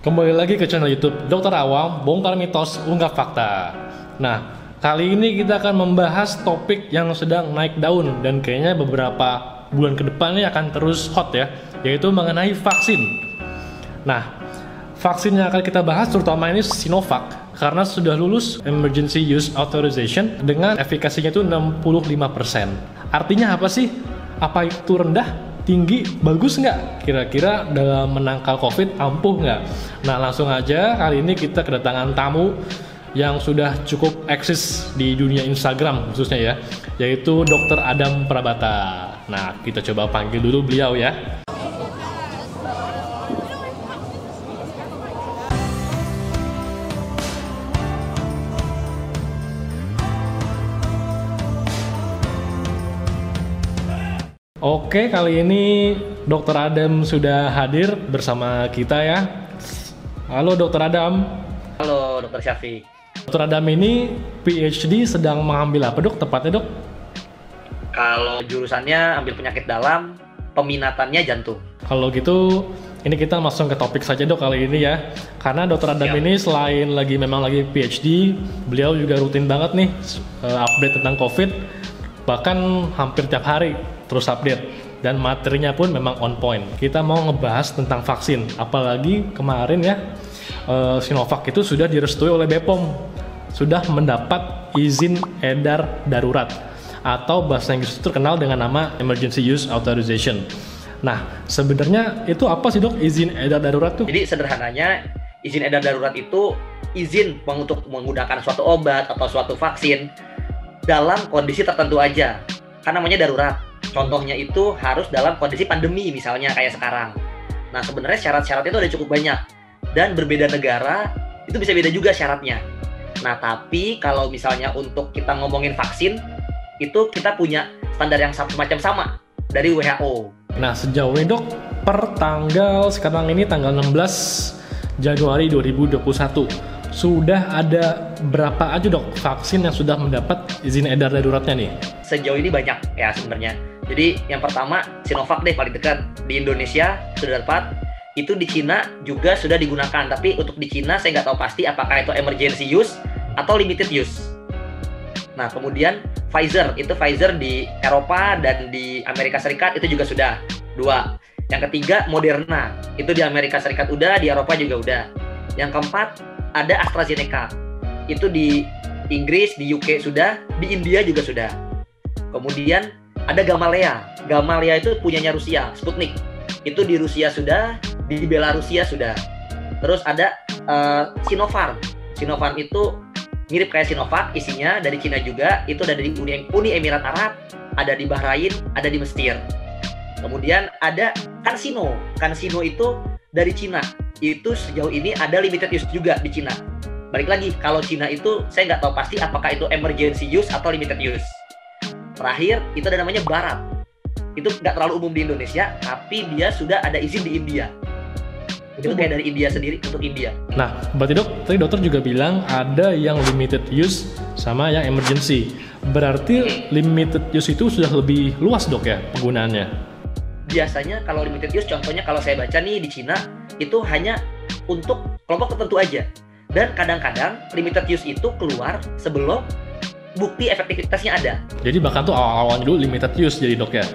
Kembali lagi ke channel YouTube Dokter Awam, bongkar mitos, ungkap fakta. Nah, kali ini kita akan membahas topik yang sedang naik daun dan kayaknya beberapa bulan ke depan ini akan terus hot ya, yaitu mengenai vaksin. Nah, vaksin yang akan kita bahas terutama ini Sinovac karena sudah lulus emergency use authorization dengan efikasinya itu 65%. Artinya apa sih? Apa itu rendah? Tinggi bagus nggak? Kira-kira dalam menangkal covid ampuh nggak? Nah langsung aja kali ini kita kedatangan tamu yang sudah cukup eksis di dunia Instagram khususnya ya yaitu Dr. Adam Prabata. Nah kita coba panggil dulu beliau ya Oke, kali ini Dokter Adam sudah hadir bersama kita ya. Halo Dokter Adam. Halo Dokter Syafi. Dokter Adam ini PhD sedang mengambil apa dok? Tepatnya dok? Kalau jurusannya ambil penyakit dalam, peminatannya jantung. Kalau gitu, ini kita langsung ke topik saja dok kali ini ya. Karena Dokter Adam Siap. ini selain lagi memang lagi PhD, beliau juga rutin banget nih eh, update tentang COVID. Bahkan hampir tiap hari terus update dan materinya pun memang on point. Kita mau ngebahas tentang vaksin, apalagi kemarin ya uh, Sinovac itu sudah direstui oleh BPOM, sudah mendapat izin edar darurat atau bahasa Inggris itu terkenal dengan nama Emergency Use Authorization. Nah, sebenarnya itu apa sih dok izin edar darurat tuh? Jadi sederhananya izin edar darurat itu izin untuk menggunakan suatu obat atau suatu vaksin dalam kondisi tertentu aja. Kan namanya darurat Contohnya itu harus dalam kondisi pandemi misalnya kayak sekarang. Nah sebenarnya syarat-syarat itu ada cukup banyak dan berbeda negara itu bisa beda juga syaratnya. Nah tapi kalau misalnya untuk kita ngomongin vaksin itu kita punya standar yang semacam sama dari WHO. Nah sejauh ini dok per tanggal sekarang ini tanggal 16 Januari 2021 sudah ada berapa aja dok vaksin yang sudah mendapat izin edar daruratnya nih? Sejauh ini banyak ya sebenarnya. Jadi yang pertama Sinovac deh paling dekat di Indonesia sudah dapat. Itu di Cina juga sudah digunakan. Tapi untuk di Cina saya nggak tahu pasti apakah itu emergency use atau limited use. Nah kemudian Pfizer itu Pfizer di Eropa dan di Amerika Serikat itu juga sudah dua. Yang ketiga Moderna itu di Amerika Serikat udah, di Eropa juga udah. Yang keempat ada AstraZeneca itu di Inggris, di UK sudah, di India juga sudah. Kemudian ada Gamaleya. Gamaleya itu punyanya Rusia, Sputnik. Itu di Rusia sudah, di Belarusia sudah. Terus ada uh, Sinopharm. Sinopharm itu mirip kayak Sinovac, isinya dari Cina juga, itu ada di Uni, Uni Emirat Arab, ada di Bahrain, ada di Mesir. Kemudian ada Cansino. Cansino itu dari Cina. Itu sejauh ini ada limited use juga di Cina. Balik lagi, kalau Cina itu saya nggak tahu pasti apakah itu emergency use atau limited use. Terakhir itu ada namanya Barat. Itu nggak terlalu umum di Indonesia, tapi dia sudah ada izin di India. Itu kayak dari India sendiri untuk India. Nah, berarti dok, tadi dokter juga bilang ada yang limited use sama yang emergency. Berarti limited use itu sudah lebih luas dok ya penggunaannya? Biasanya kalau limited use, contohnya kalau saya baca nih di Cina, itu hanya untuk kelompok tertentu aja. Dan kadang-kadang limited use itu keluar sebelum bukti efektivitasnya ada. Jadi bahkan tuh awal-awal dulu limited use jadi dok ya?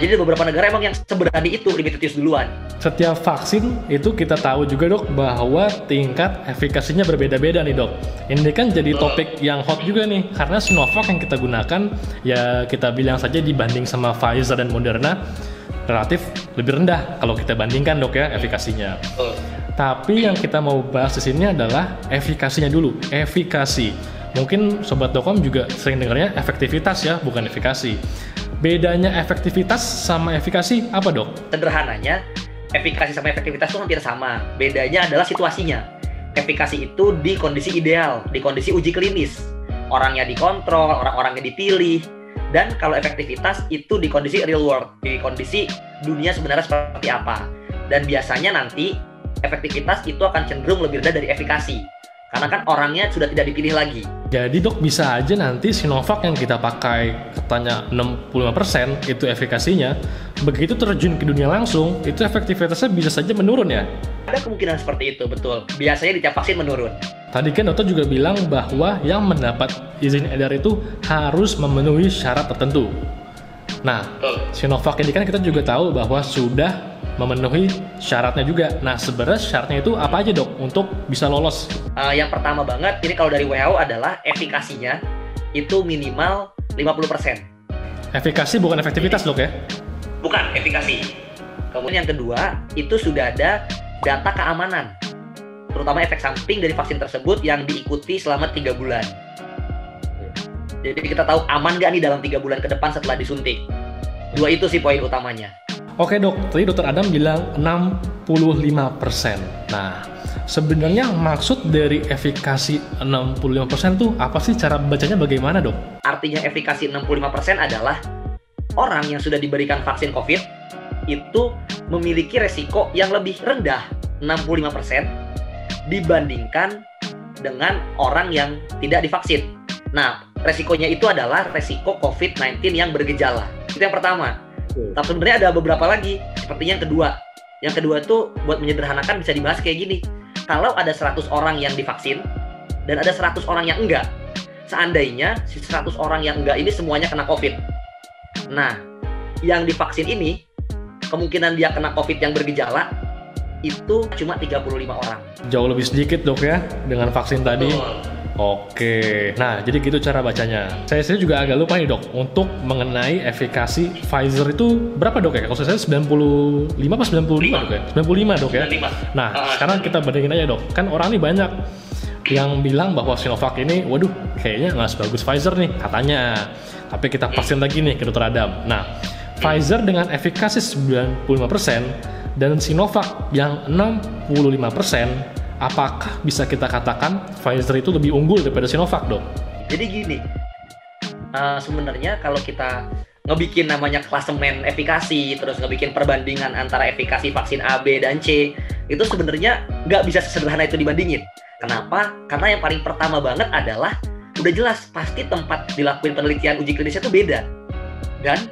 Jadi beberapa negara emang yang seberani itu limited use duluan. Setiap vaksin itu kita tahu juga dok bahwa tingkat efikasinya berbeda-beda nih dok. Ini kan jadi topik yang hot juga nih karena Sinovac yang kita gunakan ya kita bilang saja dibanding sama Pfizer dan Moderna relatif lebih rendah kalau kita bandingkan dok ya efikasinya. Tapi yang kita mau bahas di sini adalah efikasinya dulu, efikasi Mungkin sobat dokom juga sering dengarnya efektivitas ya, bukan efikasi. Bedanya efektivitas sama efikasi apa dok? Sederhananya, efikasi sama efektivitas itu hampir sama. Bedanya adalah situasinya. Efikasi itu di kondisi ideal, di kondisi uji klinis. Orangnya dikontrol, orang-orangnya dipilih. Dan kalau efektivitas itu di kondisi real world, di kondisi dunia sebenarnya seperti apa. Dan biasanya nanti efektivitas itu akan cenderung lebih rendah dari efikasi Karena kan orangnya sudah tidak dipilih lagi. Jadi dok bisa aja nanti Sinovac yang kita pakai katanya 65% itu efikasinya, begitu terjun ke dunia langsung, itu efektivitasnya bisa saja menurun ya? Ada kemungkinan seperti itu, betul. Biasanya di vaksin menurun. Tadi kan dokter juga bilang bahwa yang mendapat izin edar itu harus memenuhi syarat tertentu. Nah, Betul. Sinovac ini kan kita juga tahu bahwa sudah memenuhi syaratnya juga. Nah, sebenarnya syaratnya itu apa aja dok untuk bisa lolos? Uh, yang pertama banget, ini kalau dari WHO adalah efikasinya itu minimal 50%. Efikasi bukan efektivitas dok ya? Bukan, efikasi. Kemudian yang kedua, itu sudah ada data keamanan. Terutama efek samping dari vaksin tersebut yang diikuti selama tiga bulan. Jadi kita tahu aman nggak nih dalam tiga bulan ke depan setelah disuntik. Dua itu sih poin utamanya. Oke dok, tadi dokter Adam bilang 65%. Nah, sebenarnya maksud dari efikasi 65% tuh apa sih cara bacanya bagaimana dok? Artinya efikasi 65% adalah orang yang sudah diberikan vaksin COVID itu memiliki resiko yang lebih rendah 65% dibandingkan dengan orang yang tidak divaksin. Nah, resikonya itu adalah resiko COVID-19 yang bergejala. Itu yang pertama. Tapi sebenarnya ada beberapa lagi, seperti yang kedua. Yang kedua tuh buat menyederhanakan bisa dibahas kayak gini. Kalau ada 100 orang yang divaksin dan ada 100 orang yang enggak, seandainya si 100 orang yang enggak ini semuanya kena COVID. Nah, yang divaksin ini kemungkinan dia kena COVID yang bergejala itu cuma 35 orang. Jauh lebih sedikit dok ya dengan vaksin tadi. Oke, nah jadi gitu cara bacanya. Saya sendiri juga agak lupa nih dok, untuk mengenai efikasi Pfizer itu berapa dok ya? Kalau saya 95 apa 95 dok ya? 95 dok ya? 95. Nah, Ah, sekarang kita bandingin aja dok. Kan orang nih banyak yang bilang bahwa Sinovac ini, waduh, kayaknya nggak sebagus Pfizer nih, katanya. Tapi kita vaksin lagi nih ke dokter Adam. Nah, Pfizer dengan efikasi 95% dan Sinovac yang 65%, apakah bisa kita katakan Pfizer itu lebih unggul daripada Sinovac dok? Jadi gini, uh, sebenarnya kalau kita ngebikin namanya klasemen efikasi, terus ngebikin perbandingan antara efikasi vaksin A, B, dan C, itu sebenarnya nggak bisa sesederhana itu dibandingin. Kenapa? Karena yang paling pertama banget adalah udah jelas pasti tempat dilakuin penelitian uji klinisnya itu beda. Dan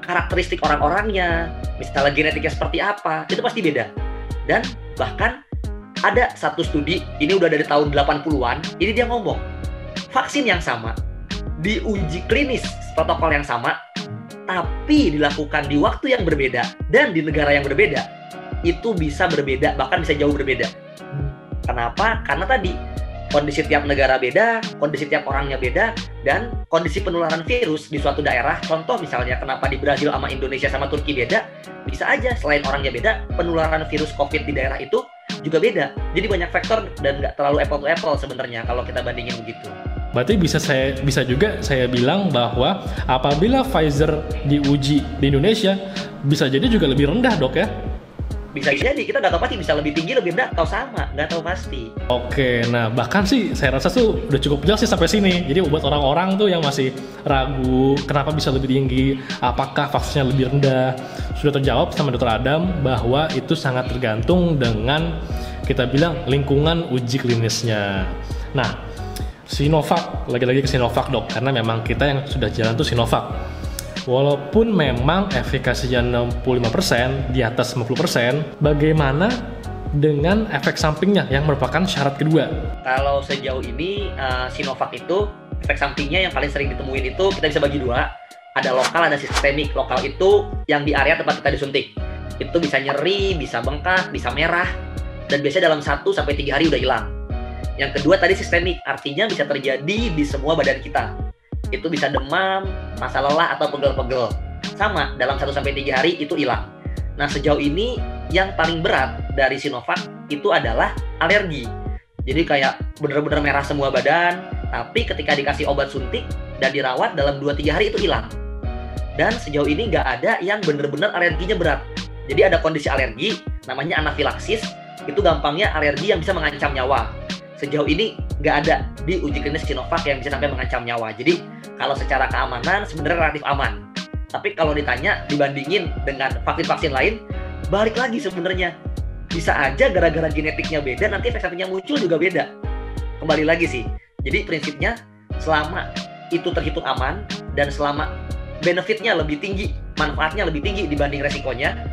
karakteristik orang-orangnya, misalnya genetiknya seperti apa, itu pasti beda. Dan bahkan ada satu studi, ini udah dari tahun 80-an, ini dia ngomong, vaksin yang sama, diuji klinis protokol yang sama, tapi dilakukan di waktu yang berbeda dan di negara yang berbeda, itu bisa berbeda, bahkan bisa jauh berbeda. Kenapa? Karena tadi kondisi tiap negara beda, kondisi tiap orangnya beda, dan kondisi penularan virus di suatu daerah. Contoh misalnya kenapa di Brazil sama Indonesia sama Turki beda, bisa aja selain orangnya beda, penularan virus COVID di daerah itu juga beda. Jadi banyak faktor dan nggak terlalu apple to apple sebenarnya kalau kita bandingin begitu. Berarti bisa saya bisa juga saya bilang bahwa apabila Pfizer diuji di Indonesia bisa jadi juga lebih rendah dok ya? Bisa jadi kita nggak tahu pasti bisa lebih tinggi lebih rendah atau sama nggak tahu pasti. Oke, nah bahkan sih saya rasa tuh udah cukup jelas sih sampai sini. Jadi buat orang-orang tuh yang masih ragu kenapa bisa lebih tinggi, apakah vaksinnya lebih rendah, sudah terjawab sama Dr. Adam bahwa itu sangat tergantung dengan kita bilang lingkungan uji klinisnya. Nah, Sinovac, lagi-lagi ke Sinovac dok, karena memang kita yang sudah jalan tuh Sinovac. Walaupun memang efikasinya 65% di atas 50%, bagaimana dengan efek sampingnya yang merupakan syarat kedua? Kalau sejauh ini uh, Sinovac itu efek sampingnya yang paling sering ditemuin itu kita bisa bagi dua. Ada lokal, ada sistemik. Lokal itu yang di area tempat kita disuntik. Itu bisa nyeri, bisa bengkak, bisa merah, dan biasanya dalam 1 sampai 3 hari udah hilang. Yang kedua tadi sistemik, artinya bisa terjadi di semua badan kita. Itu bisa demam, rasa lelah atau pegel-pegel. Sama, dalam 1 sampai 3 hari itu hilang. Nah, sejauh ini yang paling berat dari Sinovac itu adalah alergi. Jadi kayak bener-bener merah semua badan, tapi ketika dikasih obat suntik dan dirawat dalam 2-3 hari itu hilang. Dan sejauh ini nggak ada yang bener-bener alerginya berat. Jadi ada kondisi alergi, namanya anafilaksis, itu gampangnya alergi yang bisa mengancam nyawa. Sejauh ini nggak ada di uji klinis Sinovac yang bisa sampai mengancam nyawa. Jadi kalau secara keamanan sebenarnya relatif aman. Tapi kalau ditanya dibandingin dengan vaksin-vaksin lain, balik lagi sebenarnya bisa aja gara-gara genetiknya beda nanti efek sampingnya muncul juga beda. kembali lagi sih. Jadi prinsipnya selama itu terhitung aman dan selama benefitnya lebih tinggi, manfaatnya lebih tinggi dibanding resikonya,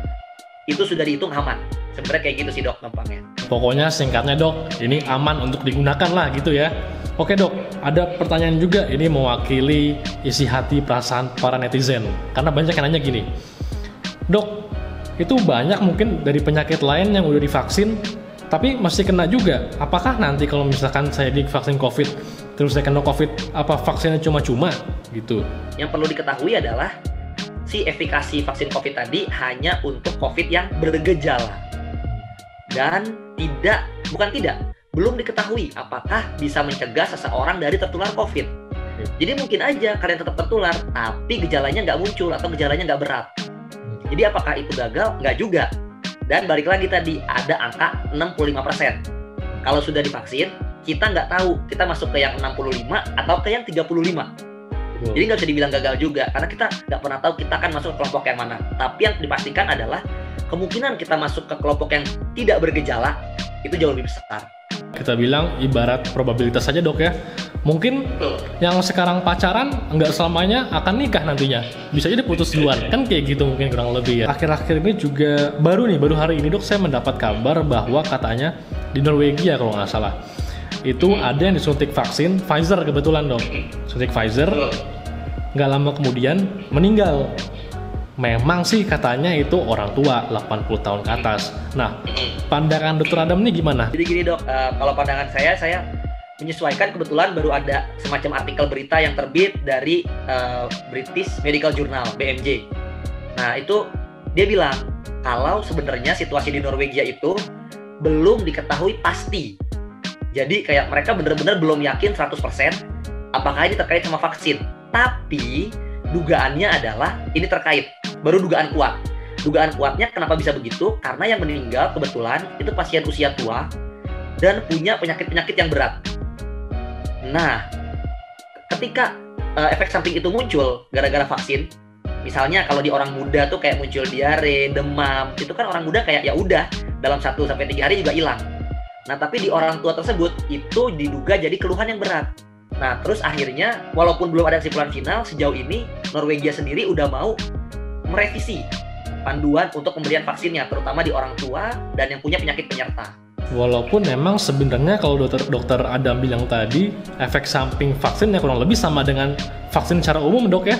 itu sudah dihitung aman. Sebenarnya kayak gitu sih dok gampangnya. Pokoknya singkatnya dok, ini aman untuk digunakan lah gitu ya. Oke dok, ada pertanyaan juga ini mewakili isi hati perasaan para netizen. Karena banyak yang nanya gini, dok, itu banyak mungkin dari penyakit lain yang udah divaksin, tapi masih kena juga. Apakah nanti kalau misalkan saya divaksin COVID, terus saya kena COVID, apa vaksinnya cuma-cuma gitu? Yang perlu diketahui adalah si efikasi vaksin COVID tadi hanya untuk COVID yang bergejala dan tidak, bukan tidak, belum diketahui apakah bisa mencegah seseorang dari tertular COVID. Jadi mungkin aja kalian tetap tertular, tapi gejalanya nggak muncul atau gejalanya nggak berat. Jadi apakah itu gagal? Nggak juga. Dan balik lagi tadi, ada angka 65%. Kalau sudah divaksin, kita nggak tahu kita masuk ke yang 65 atau ke yang 35. Jadi nggak bisa dibilang gagal juga, karena kita nggak pernah tahu kita akan masuk ke kelompok yang mana. Tapi yang dipastikan adalah kemungkinan kita masuk ke kelompok yang tidak bergejala itu jauh lebih besar. Kita bilang ibarat probabilitas saja dok ya. Mungkin yang sekarang pacaran nggak selamanya akan nikah nantinya. Bisa jadi putus duluan. Kan kayak gitu mungkin kurang lebih ya. Akhir-akhir ini juga baru nih baru hari ini dok saya mendapat kabar bahwa katanya di Norwegia kalau nggak salah itu ada yang disuntik vaksin Pfizer kebetulan dok. Suntik Pfizer nggak lama kemudian meninggal memang sih katanya itu orang tua 80 tahun ke atas. Nah, pandangan dokter Adam ini gimana? Jadi gini dok, uh, kalau pandangan saya, saya menyesuaikan kebetulan baru ada semacam artikel berita yang terbit dari uh, British Medical Journal BMJ. Nah itu dia bilang kalau sebenarnya situasi di Norwegia itu belum diketahui pasti. Jadi kayak mereka benar-benar belum yakin 100% apakah ini terkait sama vaksin. Tapi dugaannya adalah ini terkait baru dugaan kuat. Dugaan kuatnya kenapa bisa begitu? Karena yang meninggal kebetulan itu pasien usia tua dan punya penyakit-penyakit yang berat. Nah, ketika uh, efek samping itu muncul gara-gara vaksin, misalnya kalau di orang muda tuh kayak muncul diare, demam, itu kan orang muda kayak ya udah dalam 1 sampai 3 hari juga hilang. Nah, tapi di orang tua tersebut itu diduga jadi keluhan yang berat. Nah, terus akhirnya walaupun belum ada kesimpulan final, sejauh ini Norwegia sendiri udah mau merevisi panduan untuk pemberian vaksinnya, terutama di orang tua dan yang punya penyakit penyerta. Walaupun memang sebenarnya kalau dokter dokter Adam bilang tadi efek samping vaksin ya kurang lebih sama dengan vaksin secara umum dok ya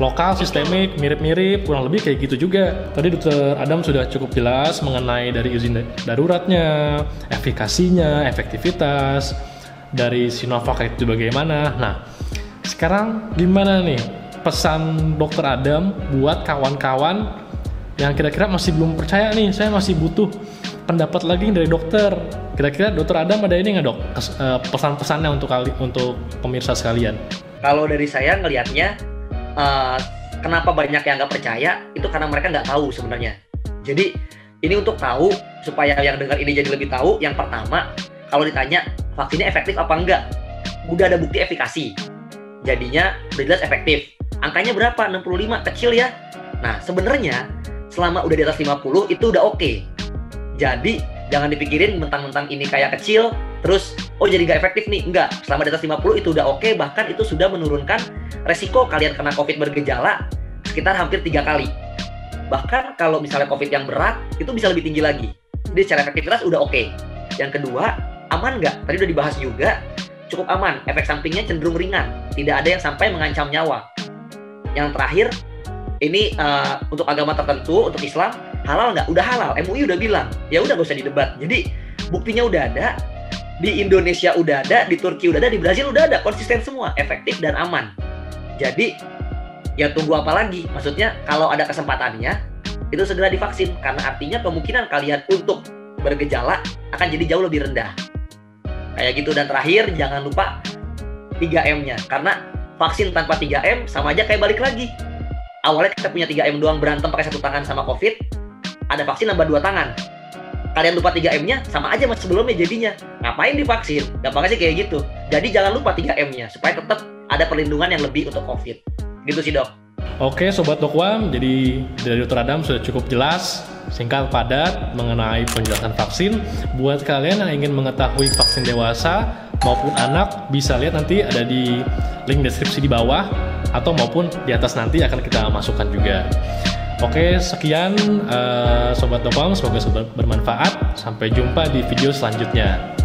lokal, sistemik, mirip-mirip, kurang lebih kayak gitu juga. Tadi dokter Adam sudah cukup jelas mengenai dari izin daruratnya, efikasinya, efektivitas, dari Sinovac itu bagaimana. Nah, sekarang gimana nih pesan dokter Adam buat kawan-kawan yang kira-kira masih belum percaya nih, saya masih butuh pendapat lagi dari dokter. Kira-kira dokter Adam ada ini nggak dok eh, pesan-pesannya untuk kali untuk pemirsa sekalian? Kalau dari saya ngelihatnya, uh, kenapa banyak yang nggak percaya itu karena mereka nggak tahu sebenarnya. Jadi ini untuk tahu supaya yang dengar ini jadi lebih tahu. Yang pertama, kalau ditanya vaksinnya efektif apa enggak, udah ada bukti efikasi. Jadinya jelas efektif angkanya berapa? 65 kecil ya. Nah sebenarnya selama udah di atas 50 itu udah oke. Okay. jadi jangan dipikirin mentang-mentang ini kayak kecil terus oh jadi nggak efektif nih. Enggak selama di atas 50 itu udah oke okay, bahkan itu sudah menurunkan resiko kalian kena covid bergejala sekitar hampir tiga kali. Bahkan kalau misalnya covid yang berat itu bisa lebih tinggi lagi. Jadi secara efektivitas udah oke. Okay. yang kedua aman nggak? Tadi udah dibahas juga cukup aman. Efek sampingnya cenderung ringan. Tidak ada yang sampai mengancam nyawa yang terakhir ini uh, untuk agama tertentu untuk Islam halal nggak? Udah halal. MUI udah bilang ya udah gak usah didebat. Jadi buktinya udah ada di Indonesia udah ada di Turki udah ada di Brazil udah ada konsisten semua efektif dan aman. Jadi ya tunggu apa lagi? Maksudnya kalau ada kesempatannya itu segera divaksin karena artinya kemungkinan kalian untuk bergejala akan jadi jauh lebih rendah. Kayak gitu. Dan terakhir jangan lupa 3M-nya karena vaksin tanpa 3M sama aja kayak balik lagi. Awalnya kita punya 3M doang berantem pakai satu tangan sama COVID, ada vaksin nambah dua tangan. Kalian lupa 3M-nya, sama aja mas sebelumnya jadinya. Ngapain divaksin? Gampangnya sih kayak gitu. Jadi jangan lupa 3M-nya, supaya tetap ada perlindungan yang lebih untuk COVID. Gitu sih dok. Oke Sobat Dokwam, jadi dari Dr. Adam sudah cukup jelas singkat padat mengenai penjelasan vaksin. Buat kalian yang ingin mengetahui vaksin dewasa maupun anak, bisa lihat nanti ada di link deskripsi di bawah atau maupun di atas nanti akan kita masukkan juga. Oke, sekian uh, Sobat Topam, semoga bermanfaat. Sampai jumpa di video selanjutnya.